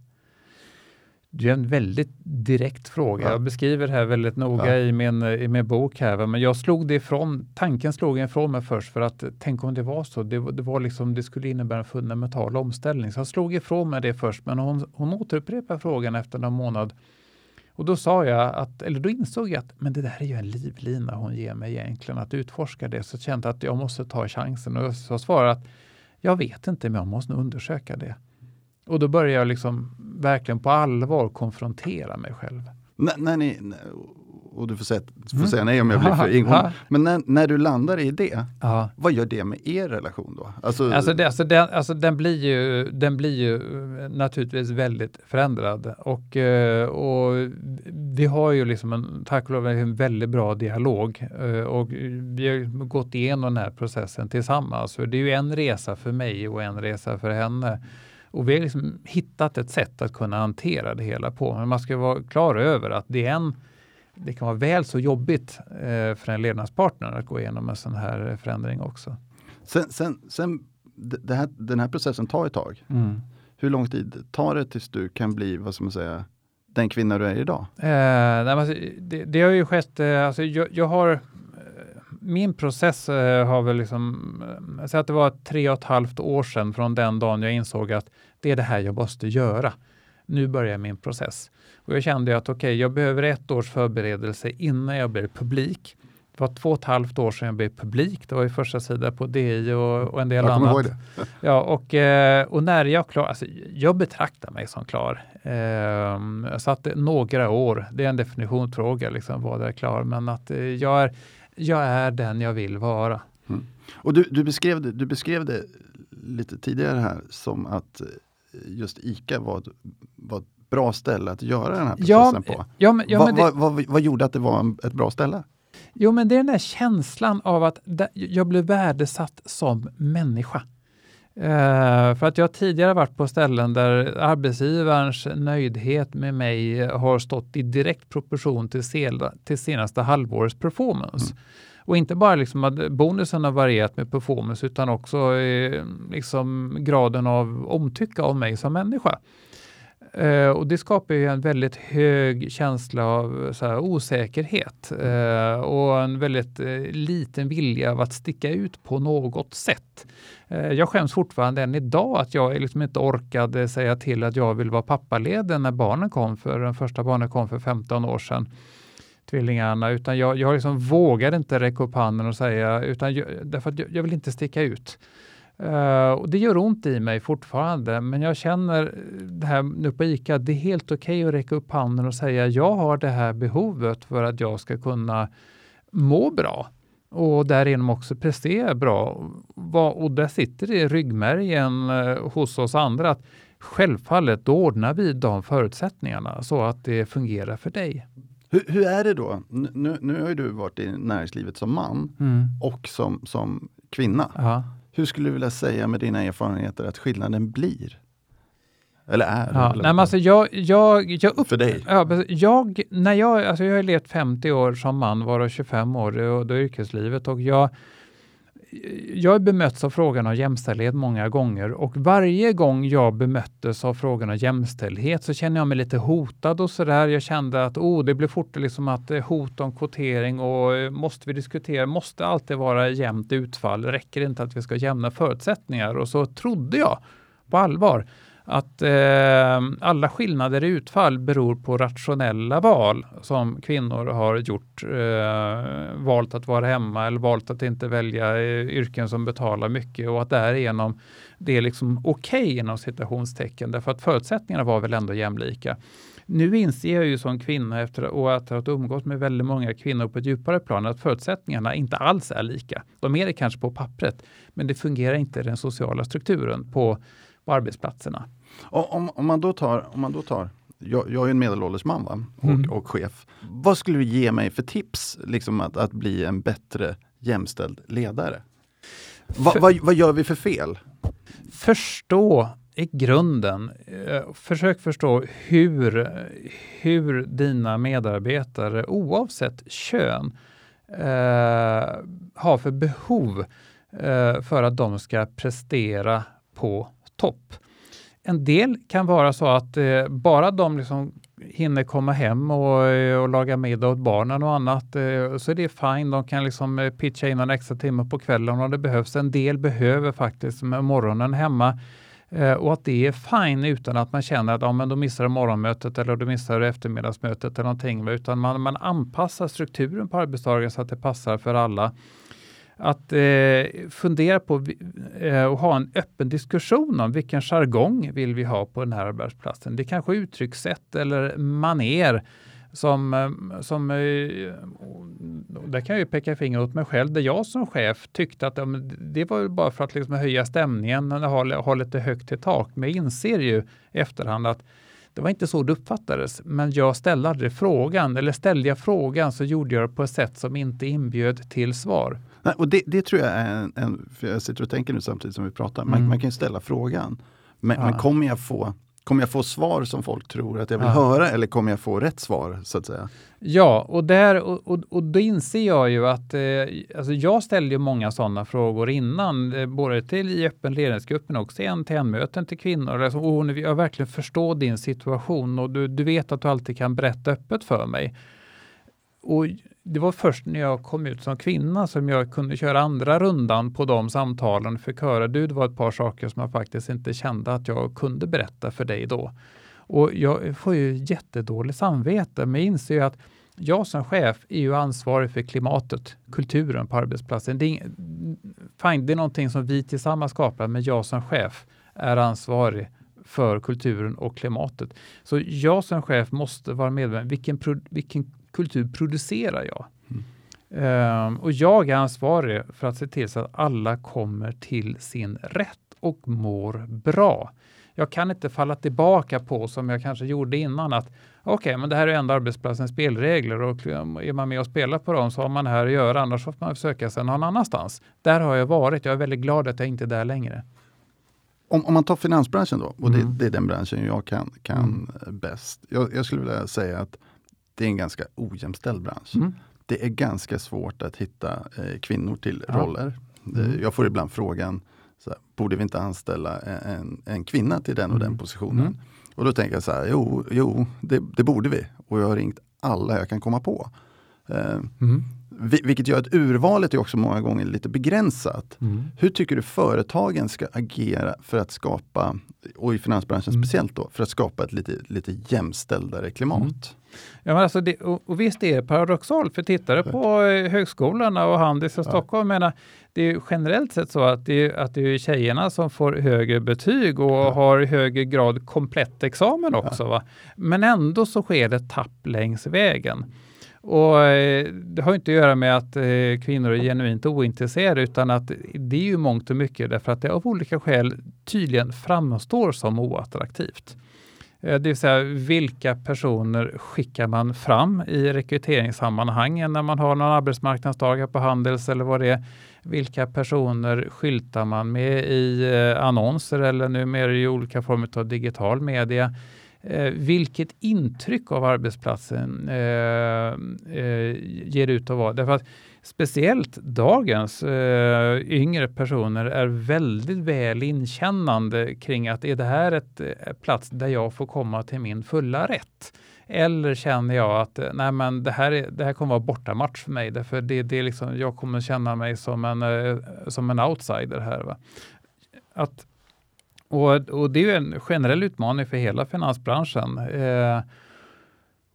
Det är en väldigt direkt fråga. Ja. Jag beskriver det här väldigt noga ja. i, min, i min bok. här. Men jag slog det ifrån, tanken slog ifrån mig först för att tänk om det var så. Det, det, var liksom, det skulle innebära en fundamental omställning. Så jag slog ifrån mig det först. Men hon, hon återupprepade frågan efter någon månad. Och då sa jag att, eller då insåg jag att men det där är ju en livlina hon ger mig egentligen, att utforska det. Så jag kände att jag måste ta chansen. Och jag svarade att jag vet inte, men jag måste undersöka det. Och då började jag liksom verkligen på allvar konfrontera mig själv. N när ni, och du får, säga, får mm. säga nej om jag blir för ingående. Men när, när, du landar i det, Aha. vad gör det med er relation då? Alltså, alltså, det, alltså, den, alltså den, blir ju, den blir ju naturligtvis väldigt förändrad. Och, eh, och vi har ju liksom en, tack och lov en väldigt bra dialog. Eh, och vi har gått igenom den här processen tillsammans. Så det är ju en resa för mig och en resa för henne. Och vi har liksom hittat ett sätt att kunna hantera det hela på. Men man ska vara klar över att det, är en, det kan vara väl så jobbigt eh, för en levnadspartner att gå igenom en sån här förändring också. Sen, sen, sen här, den här processen tar ett tag. Mm. Hur lång tid tar det tills du kan bli, vad ska man säga, den kvinna du är idag? Eh, nej, alltså, det, det, har ju skett, eh, alltså, jag, jag har min process eh, har väl liksom, jag eh, säger att det var tre och ett halvt år sedan från den dagen jag insåg att det är det här jag måste göra. Nu börjar min process. Och jag kände att okej, okay, jag behöver ett års förberedelse innan jag blir publik. Det var två och ett halvt år sedan jag blev publik. Det var ju första sida på DI och, och en del jag annat. Ihåg det. ja, och, eh, och när jag klar, alltså, jag betraktar mig som klar. Eh, så att några år, det är en definitionsfråga, liksom, vad är klar, men att jag är jag är den jag vill vara. Mm. Och du, du, beskrev det, du beskrev det lite tidigare här som att eh, just ICA var ett, var ett bra ställe att göra den här processen ja, på. Ja, men, ja, Va, det, vad, vad, vad gjorde att det var en, ett bra ställe? Jo, men det är den där känslan av att jag blev värdesatt som människa. Uh, för att jag tidigare varit på ställen där arbetsgivarens nöjdhet med mig har stått i direkt proportion till, sel, till senaste halvårets performance. Mm. Och inte bara liksom att bonusen har varierat med performance utan också eh, liksom graden av omtycke av mig som människa. Uh, och det skapar ju en väldigt hög känsla av här, osäkerhet uh, och en väldigt uh, liten vilja av att sticka ut på något sätt. Eh, jag skäms fortfarande än idag att jag liksom inte orkade eh, säga till att jag vill vara pappaledig när barnen kom för, den första barnen kom för 15 år sedan tvillingarna, utan jag, jag liksom vågade inte räcka upp handen och säga, utan jag, därför att jag, jag vill inte sticka ut. Uh, och det gör ont i mig fortfarande, men jag känner det här nu på ICA, det är helt okej okay att räcka upp handen och säga jag har det här behovet för att jag ska kunna må bra och därigenom också prestera bra. Och där sitter det i ryggmärgen uh, hos oss andra att självfallet då ordnar vi de förutsättningarna så att det fungerar för dig. Hur, hur är det då? Nu, nu har ju du varit i näringslivet som man mm. och som, som kvinna. Ja. Hur skulle du vilja säga med dina erfarenheter att skillnaden blir? Eller är? Ja, eller? Nej, men alltså jag, jag, jag upp, För dig? Ja, jag, när jag, alltså jag har levt 50 år som man, varav 25 år i yrkeslivet och jag jag bemötts av frågan om jämställdhet många gånger och varje gång jag bemöttes av frågan om jämställdhet så känner jag mig lite hotad och sådär. Jag kände att oh, det blir fort liksom att eh, hot om kvotering och eh, måste vi diskutera, måste alltid vara jämnt utfall, räcker det inte att vi ska jämna förutsättningar? Och så trodde jag på allvar att eh, alla skillnader i utfall beror på rationella val som kvinnor har gjort. Eh, valt att vara hemma eller valt att inte välja eh, yrken som betalar mycket och att därigenom det är liksom okej okay, inom citationstecken därför att förutsättningarna var väl ändå jämlika. Nu inser jag ju som kvinna efter att ha umgått med väldigt många kvinnor på ett djupare plan att förutsättningarna inte alls är lika. De är det kanske på pappret, men det fungerar inte i den sociala strukturen på på arbetsplatserna. Om, om, man då tar, om man då tar jag, jag är en medelålders man va? Och, mm. och, chef. Vad skulle du ge mig för tips liksom att, att bli en bättre jämställd ledare? Va, för, vad, vad gör vi för fel? Förstå i grunden, eh, försök förstå hur, hur dina medarbetare oavsett kön eh, har för behov eh, för att de ska prestera på topp. En del kan vara så att eh, bara de liksom hinner komma hem och, eh, och laga middag åt barnen och annat eh, så är det fine. De kan liksom eh, pitcha in en extra timme på kvällen om det behövs. En del behöver faktiskt med morgonen hemma eh, och att det är fine utan att man känner att ja, men då missar du morgonmötet eller då missar du eftermiddagsmötet eller någonting. Utan man, man anpassar strukturen på arbetsdagen så att det passar för alla att eh, fundera på eh, och ha en öppen diskussion om vilken jargong vill vi ha på den här arbetsplatsen. Det kanske är uttryckssätt eller maner som, eh, som eh, där kan jag ju peka finger åt mig själv, där jag som chef tyckte att det var bara för att liksom höja stämningen, ha, ha lite högt i tak. Men jag inser ju i efterhand att det var inte så det uppfattades, men jag ställde aldrig frågan, eller ställde jag frågan så gjorde jag det på ett sätt som inte inbjöd till svar. Nej, och det, det, tror jag är en, en, för jag sitter och tänker nu samtidigt som vi pratar, man, mm. man kan ställa frågan. Men, ja. men kommer, jag få, kommer jag få svar som folk tror att jag vill ja. höra eller kommer jag få rätt svar? så att säga? Ja, och, där, och, och, och då inser jag ju att eh, alltså jag ställde ju många sådana frågor innan, eh, både till i öppen ledningsgruppen och en till en-möten till kvinnor. Alltså, oh, jag verkligen förstår din situation och du, du vet att du alltid kan berätta öppet för mig. Och det var först när jag kom ut som kvinna som jag kunde köra andra rundan på de samtalen. Förköra, du, det var ett par saker som jag faktiskt inte kände att jag kunde berätta för dig då. Och jag får ju jättedåligt samvete, men jag inser ju att jag som chef är ju ansvarig för klimatet, kulturen på arbetsplatsen. Det är, fine, det är någonting som vi tillsammans skapar, men jag som chef är ansvarig för kulturen och klimatet. Så jag som chef måste vara medveten vilken, vilken kultur producerar jag? Mm. Um, och jag är ansvarig för att se till så att alla kommer till sin rätt och mår bra. Jag kan inte falla tillbaka på som jag kanske gjorde innan att okej, okay, men det här är ändå arbetsplatsens spelregler och är man med och spelar på dem så har man här att göra, annars får man söka sig någon annanstans. Där har jag varit. Jag är väldigt glad att jag inte är där längre. Om, om man tar finansbranschen då, och mm. det, det, är den branschen jag kan, kan mm. bäst. Jag, jag skulle vilja säga att det är en ganska ojämställd bransch. Mm. Det är ganska svårt att hitta eh, kvinnor till ja. roller. Mm. Jag får ibland frågan, så här, borde vi inte anställa en, en kvinna till den och den mm. positionen? Mm. Och då tänker jag så här, jo, jo det, det, borde vi. Och jag har ringt alla jag kan komma på. Eh, mm. Vilket gör att urvalet är också många gånger lite begränsat. Mm. Hur tycker du företagen ska agera för att skapa, och i finansbranschen mm. speciellt då, för att skapa ett lite, lite jämställdare klimat? Mm. Ja, men alltså det, och, och visst är det paradoxalt, för tittar du på eh, högskolorna och Handels och Stockholm, ja. menar, det är generellt sett så att det, är, att det är tjejerna som får högre betyg och ja. har högre grad komplett examen också. Ja. Men ändå så sker det tapp längs vägen. Och eh, det har inte att göra med att eh, kvinnor är genuint ointresserade utan att det är ju mångt och mycket därför att det av olika skäl tydligen framstår som oattraktivt. Eh, det vill säga vilka personer skickar man fram i rekryteringssammanhangen när man har någon arbetsmarknadsdagar på Handels eller vad det är. Vilka personer skyltar man med i annonser eller numera i olika former av digital media. Eh, vilket intryck av arbetsplatsen eh, eh, ger ut att vara. Därför att speciellt dagens eh, yngre personer är väldigt väl inkännande kring att är det här ett, eh, plats där jag får komma till min fulla rätt? Eller känner jag att eh, nej men det, här är, det här kommer vara bortamatch för mig. Därför det, det är liksom, jag kommer känna mig som en, eh, som en outsider här. Va? Att och, och det är en generell utmaning för hela finansbranschen. Eh,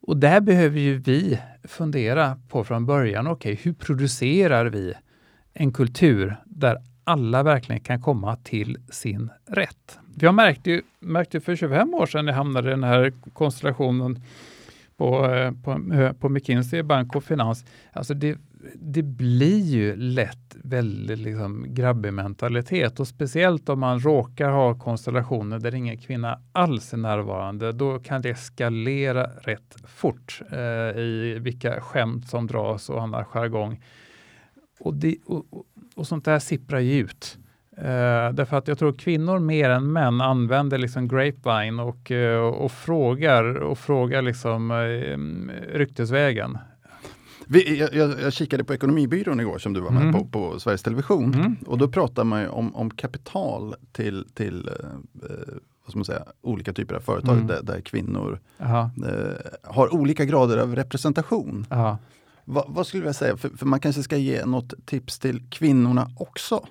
och där behöver ju vi fundera på från början, okej, okay, hur producerar vi en kultur där alla verkligen kan komma till sin rätt? Jag märkte ju, märkte för 25 år sedan när jag hamnade i den här konstellationen på, eh, på, på McKinsey Bank och Finans. Alltså det, det blir ju lätt väldigt liksom grabbig mentalitet och speciellt om man råkar ha konstellationer där ingen kvinna alls är närvarande. Då kan det eskalera rätt fort eh, i vilka skämt som dras och annan jargong. Och, det, och, och sånt där sipprar ju ut. Eh, därför att jag tror kvinnor mer än män använder liksom grapevine och, uh, och frågar, och frågar liksom, eh, mm, ryktesvägen. Vi, jag, jag, kikade på Ekonomibyrån igår som du var med mm. på, på Sveriges Television. Mm. Och då pratar man om, om kapital till, till eh, vad ska man säga, olika typer av företag mm. där, där, kvinnor eh, har olika grader av representation. Va, vad skulle jag säga, för, för, man kanske ska ge något tips till kvinnorna också.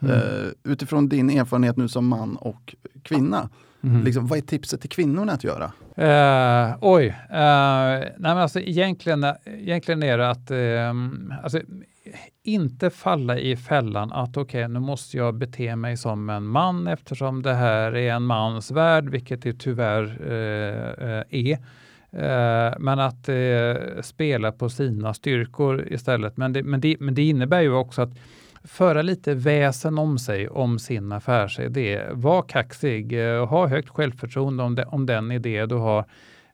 Mm. Eh, utifrån din erfarenhet nu som man och kvinna. Mm. Liksom, vad är tipset till kvinnorna att göra? Uh, oj, uh, nej men alltså egentligen, egentligen är det att um, alltså, inte falla i fällan att okej, okay, nu måste jag bete mig som en man eftersom det här är en mans värld, vilket det tyvärr är. men att spela på sina styrkor istället. Men det, men, det, men det innebär ju också att föra lite väsen om sig om sin affärsidé. Var kaxig, eh, ha högt självförtroende om, de, om den idé du har.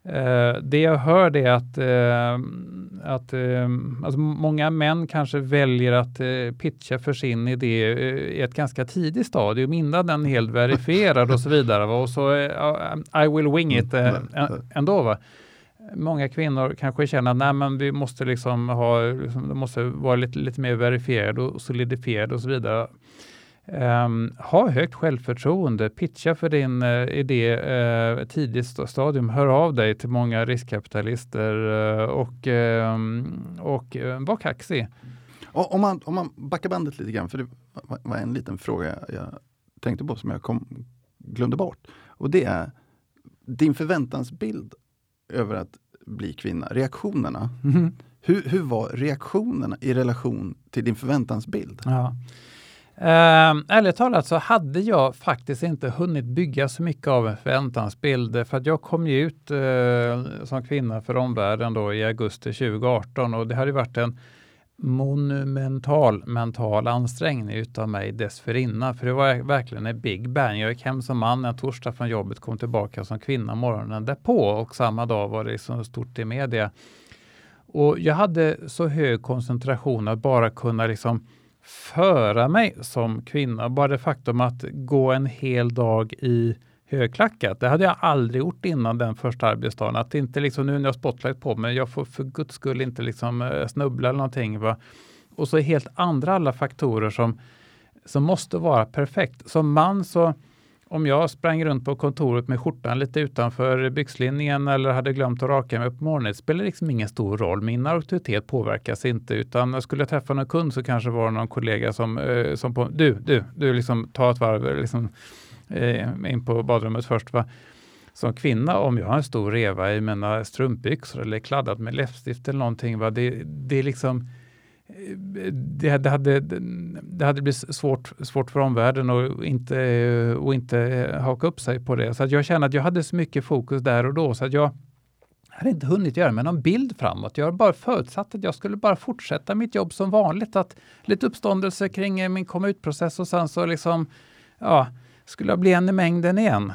Uh, det jag hör är att, uh, att uh, alltså många män kanske väljer att pitcha för sin idé i ett ganska tidigt stadium innan den är helt verifierad och så vidare. Och så I will wing it mm, ändå. Va? Många kvinnor kanske känner att nej, men vi måste liksom ha, liksom, det måste vara lite, lite mer verifierad och solidifierad och så vidare. Um, ha högt självförtroende, pitcha för din uh, idé uh, tidigt stadium, hör av dig till många riskkapitalister uh, och, um, och uh, var kaxig. Om, man, om man backar bandet lite grann, för det var en liten fråga jag tänkte på som jag kom, glömde bort. Och det är din förväntansbild över att bli kvinna, reaktionerna. Mm. Hur, hur var reaktionerna i relation till din förväntansbild? Ja. Uh, ärligt talat så hade jag faktiskt inte hunnit bygga så mycket av en förväntansbild för att jag kom ju ut uh, som kvinna för omvärlden då i augusti 2018 och det hade varit en monumental mental ansträngning utav mig dessförinnan. För det var verkligen en big bang. Jag gick hem som man en torsdag från jobbet, kom tillbaka som kvinna morgonen därpå och samma dag var det så stort i media. Och jag hade så hög koncentration att bara kunna liksom föra mig som kvinna. Bara det faktum att gå en hel dag i högklackat. Det hade jag aldrig gjort innan den första arbetsdagen. Att inte liksom, nu när jag har spotlight på mig, jag får för guds skull inte liksom eh, snubbla eller någonting. Va? Och så helt andra alla faktorer som, som måste vara perfekt. Som man så, om jag sprang runt på kontoret med skjortan lite utanför byxlinjen eller hade glömt att raka mig på morgonen, det spelar liksom ingen stor roll. Min auktoritet påverkas inte, utan skulle jag träffa någon kund så kanske var det någon kollega som, eh, som på, du, du, du, liksom ta ett varv, liksom, eh, in på badrummet först. Va? Som kvinna, om jag har en stor reva i mina strumpbyxor eller kladdat med läppstift eller någonting, va? Det, det är liksom eh, det, det, hade, det hade blivit svårt, svårt för omvärlden att inte, och inte eh, haka upp sig på det. Så att jag känner att jag hade så mycket fokus där och då så att jag hade inte hunnit göra mig någon bild framåt. Jag har bara förutsatt att jag skulle bara fortsätta mitt jobb som vanligt. Att lite uppståndelse kring min komma ut-process och sen så liksom, ja, skulle jag bli en i mängden igen.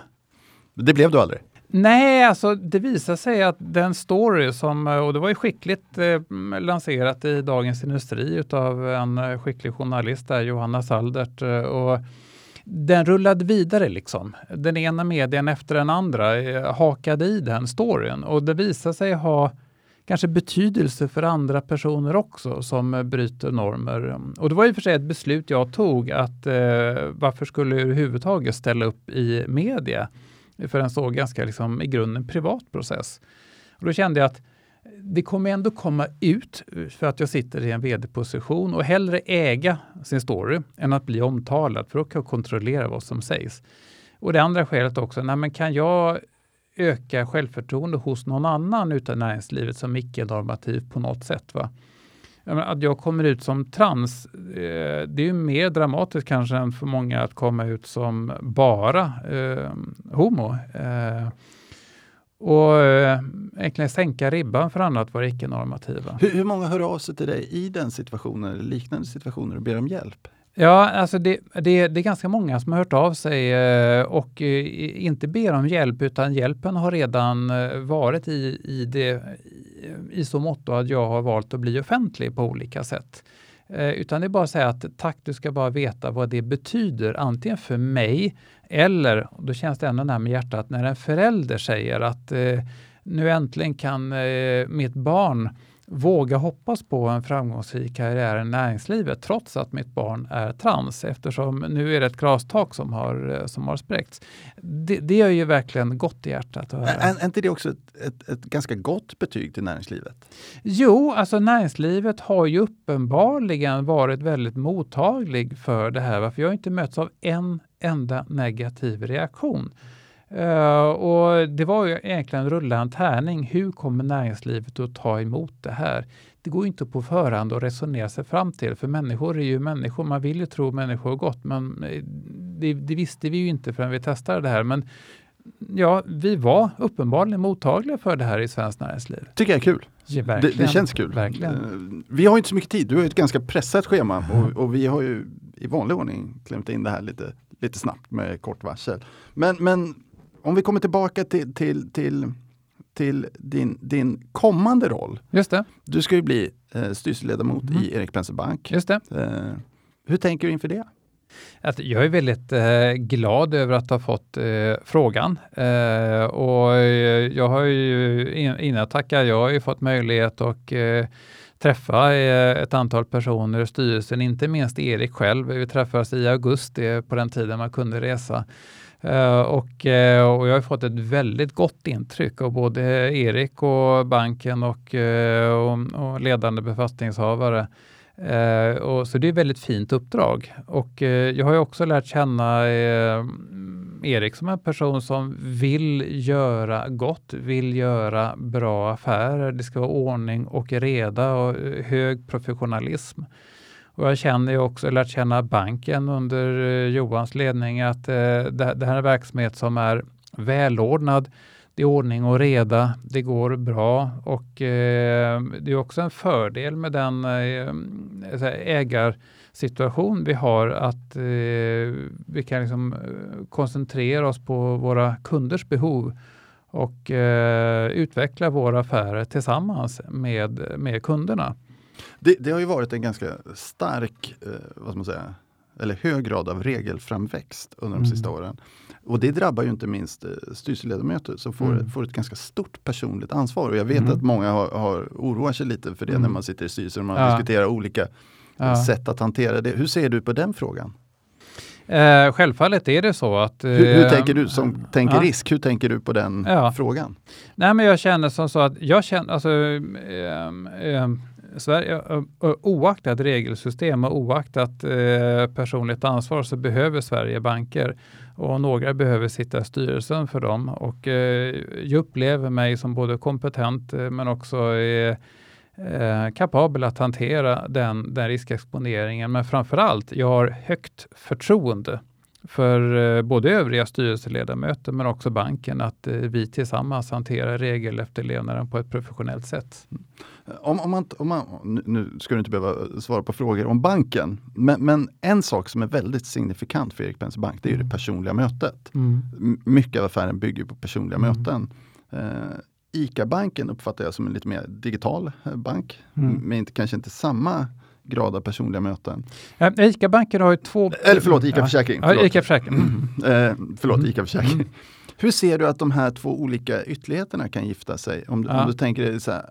Det blev du aldrig? Nej, alltså det visade sig att den story som, och det var ju skickligt eh, lanserat i Dagens Industri utav en skicklig journalist där, Johanna Saldert. Eh, och den rullade vidare liksom. Den ena medien efter den andra eh, hakade i den storyn och det visade sig ha kanske betydelse för andra personer också som bryter normer. Och det var i och för sig ett beslut jag tog att eh, varför skulle jag överhuvudtaget ställa upp i media för en så ganska liksom, i grunden privat process. Och då kände jag att det kommer ändå komma ut för att jag sitter i en vd-position och hellre äga sin story än att bli omtalad, för då kan jag kontrollera vad som sägs. Och det andra skälet också, nej men kan jag öka självförtroende hos någon annan utav näringslivet som icke-normativ på något sätt? Va? Att jag kommer ut som trans, eh, det är ju mer dramatiskt kanske än för många att komma ut som bara eh, homo. Eh, och eh, egentligen sänka ribban för andra att vara icke-normativa. Hur, hur många hör av sig till dig i den situationen eller liknande situationer och ber om hjälp? Ja, alltså det, det, det, är ganska många som har hört av sig eh, och eh, inte ber om hjälp utan hjälpen har redan eh, varit i, i, det, i så mått att jag har valt att bli offentlig på olika sätt. Utan det är bara att säga att tack, du ska bara veta vad det betyder, antingen för mig eller, och då känns det ännu närmare hjärtat, när en förälder säger att nu äntligen kan mitt barn våga hoppas på en framgångsrik karriär i näringslivet trots att mitt barn är trans eftersom nu är det ett glastak som har, som har spräckts. Det, det gör ju verkligen gott i hjärtat att höra. Är, är inte det också ett, ett, ett, ganska gott betyg till näringslivet? Jo, alltså näringslivet har ju uppenbarligen varit väldigt mottaglig för det här. För jag har inte mötts av en enda negativ reaktion. Uh, och det var ju egentligen rulla en tärning. Hur kommer näringslivet att ta emot det här? Det går inte på förhand att resonera sig fram till, för människor är ju människor. Man vill ju tro människor gott, men eh, det, det visste vi ju inte förrän vi testade det här. Men ja, vi var uppenbarligen mottagliga för det här i svenskt näringsliv. tycker jag är kul. Ja, det, det, känns kul. Verkligen. Uh, vi har inte så mycket tid. Du har ett ganska pressat schema och, och vi har ju i vanlig ordning klämt in det här lite, lite snabbt med kort varsel. Men, men om vi kommer tillbaka till, till, till, till din, din kommande roll. Just det. Du ska ju bli eh, styrelseledamot mm. i Erik Penser Bank. Just det. Eh, hur tänker du inför det? Att jag är väldigt eh, glad över att ha fått eh, frågan. Eh, och jag har ju, innan jag tackar, jag har ju fått möjlighet att eh, träffa eh, ett antal personer i styrelsen, inte minst Erik själv. Vi träffades i augusti på den tiden man kunde resa. Uh, och, uh, och, jag har fått ett väldigt gott intryck av både Erik och banken och, uh, och, och ledande befattningshavare. och, så det är ett väldigt fint uppdrag. Och jag har ju också lärt känna Erik som en person som vill göra gott, vill göra bra affärer. Det ska vara ordning och reda och hög professionalism. Och jag känner ju också, lärt känna banken under eh, Johans ledning att eh, det, det här är en verksamhet som är välordnad. Det är ordning och reda, det går bra och eh, det är också en fördel med den eh, ägarsituation vi har att eh, vi kan liksom eh, koncentrera oss på våra kunders behov och utveckla våra affärer tillsammans med, med kunderna. Det, det, har ju varit en ganska stark, eh, vad ska man säga, eller hög grad av regelframväxt under de mm. sista åren. Och det drabbar ju inte minst eh, styrelseledamöter som får, mm. får ett ganska stort personligt ansvar. Och jag vet mm. att många har, har oroar sig lite för det när mm. man sitter i styrelsen och man ja. diskuterar olika ja. sätt att hantera det. Hur ser du på den frågan? Eh, självfallet är det så att... Eh, hur, hur, eh, tänker du som tänker ja. risk? Hur tänker du på den ja. frågan? Nej men jag känner som så att jag känner, alltså, eh, eh Sverige, oaktat regelsystem och oaktat eh, personligt ansvar så behöver Sverige banker och några behöver sitta i styrelsen för dem. Och eh, jag upplever mig som både kompetent eh, men också eh, eh, kapabel att hantera den, den riskexponeringen. Men framför allt, jag har högt förtroende för eh, både övriga styrelseledamöter men också banken att eh, vi tillsammans hanterar regelefterlevnaden på ett professionellt sätt. Om, om man, om man, nu ska du inte behöva svara på frågor om banken, men, men en sak som är väldigt signifikant för Erik Penser Bank, det är mm. det personliga mötet. Mm. Mycket av affären bygger på personliga mm. möten. ICA-banken uppfattar jag som en lite mer digital bank, mm. med inte, kanske inte samma grad personliga möten. Ja, ICA-banken har ju två... Eller förlåt, ICA Försäkring. Ja, ICA Försäkring. Mm. Eh, förlåt, ICA Försäkring. Hur ser du att de här två olika ytterligheterna kan gifta sig? Om, ja. om du tänker dig så här,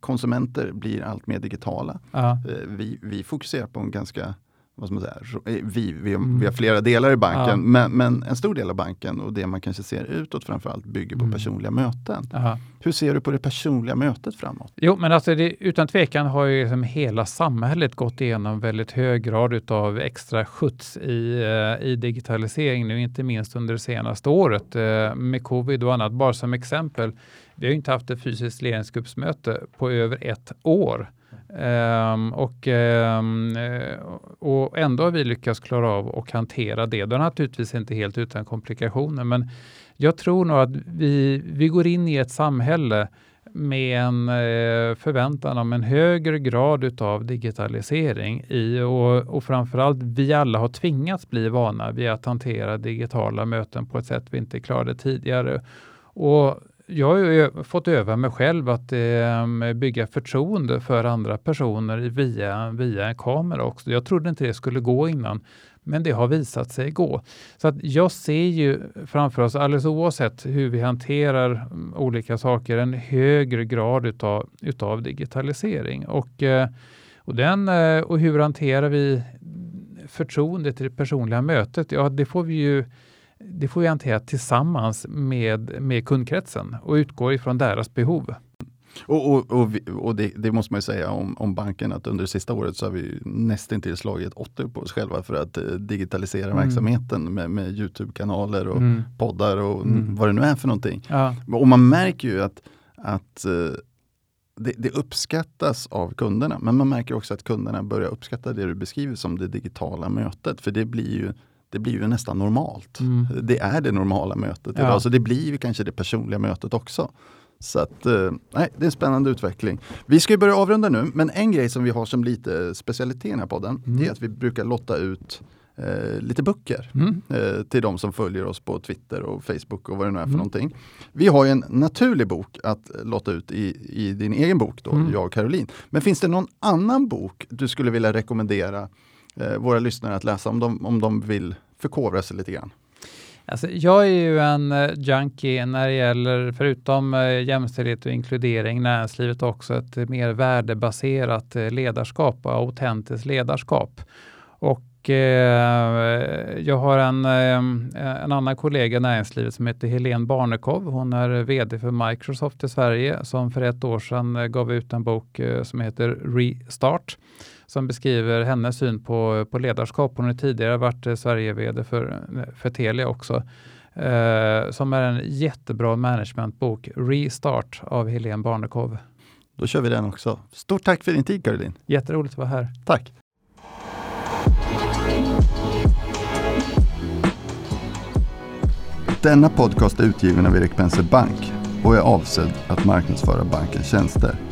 konsumenter blir allt mer digitala. Ja. Vi, vi fokuserar på en ganska vad ska man säga, eh, vi, vi, mm. vi har flera delar i banken, ja. men, men, en stor del av banken och det man kanske ser utåt framförallt bygger på mm. personliga möten. Aha. Hur ser du på det personliga mötet framåt? Jo, men alltså det, utan tvekan har ju liksom hela samhället gått igenom väldigt hög grad av extra skjuts i, uh, i digitalisering nu, inte minst under det senaste året uh, med covid och annat. Bara som exempel, vi har inte haft ett fysiskt ledningsgruppsmöte på över ett år. Um, och, um, och ändå har vi lyckats klara av att hantera det. Det är naturligtvis inte helt utan komplikationer, men jag tror nog att vi, vi går in i ett samhälle med en eh, förväntan om en högre grad av digitalisering i och, och framförallt vi alla har tvingats bli vana vid att hantera digitala möten på ett sätt vi inte klarade tidigare. Och jag har fått öva mig själv att eh, bygga förtroende för andra personer via, via en kamera också. Jag trodde inte det skulle gå innan, men det har visat sig gå. Så att jag ser ju framför oss, alldeles oavsett hur vi hanterar mm, olika saker, en högre grad utav, utav digitalisering. Och, eh, och, den, eh, och hur hanterar vi förtroendet i det personliga mötet? Ja, det får vi ju det får vi hantera tillsammans med, med kundkretsen och utgår ifrån deras behov. Och, och, och, och det, det, måste man ju säga om, om banken att under det sista året så har vi nästan slagit åtta på oss själva för att eh, digitalisera mm. verksamheten med, med Youtube-kanaler och mm. poddar och mm. vad det nu är för någonting. Ja. Och man märker ju att, att eh, det, det, uppskattas av kunderna men man märker också att kunderna börjar uppskatta det du beskriver som det digitala mötet för det blir ju det blir ju nästan normalt. Mm. Det är det normala mötet ja. idag, så det blir ju kanske det personliga mötet också. Så att, eh, nej, det är en spännande utveckling. Vi ska börja avrunda nu, men en grej som vi har som lite specialitet i den här podden, mm. det är att vi brukar lotta ut eh, lite böcker mm. eh, till de som följer oss på Twitter och Facebook och vad det nu är för mm. någonting. Vi har en naturlig bok att lotta ut i, i din egen bok, då, mm. jag och Caroline. Men finns det någon annan bok du skulle vilja rekommendera eh, våra lyssnare att läsa om de, om de vill förkovra sig lite grann? Alltså, jag är ju en eh, junkie när det gäller, förutom eh, jämställdhet och inkludering, näringslivet också ett mer värdebaserat eh, ledarskap och autentiskt ledarskap. Och jag har en, en annan kollega i näringslivet som heter Helene Barnekow. Hon är VD för Microsoft i Sverige som för ett år sedan gav ut en bok som heter Restart som beskriver hennes syn på, på ledarskap. Hon har tidigare varit eh, Sverige-VD för, för Telia också. Eh, som är en jättebra managementbok, Restart av Helene Barnekow. Då kör vi den också. Stort tack för din tid Caroline. Jätteroligt att vara här. Tack. Denna podcast är utgiven av Erik Penser Bank och är avsedd att marknadsföra bankens tjänster.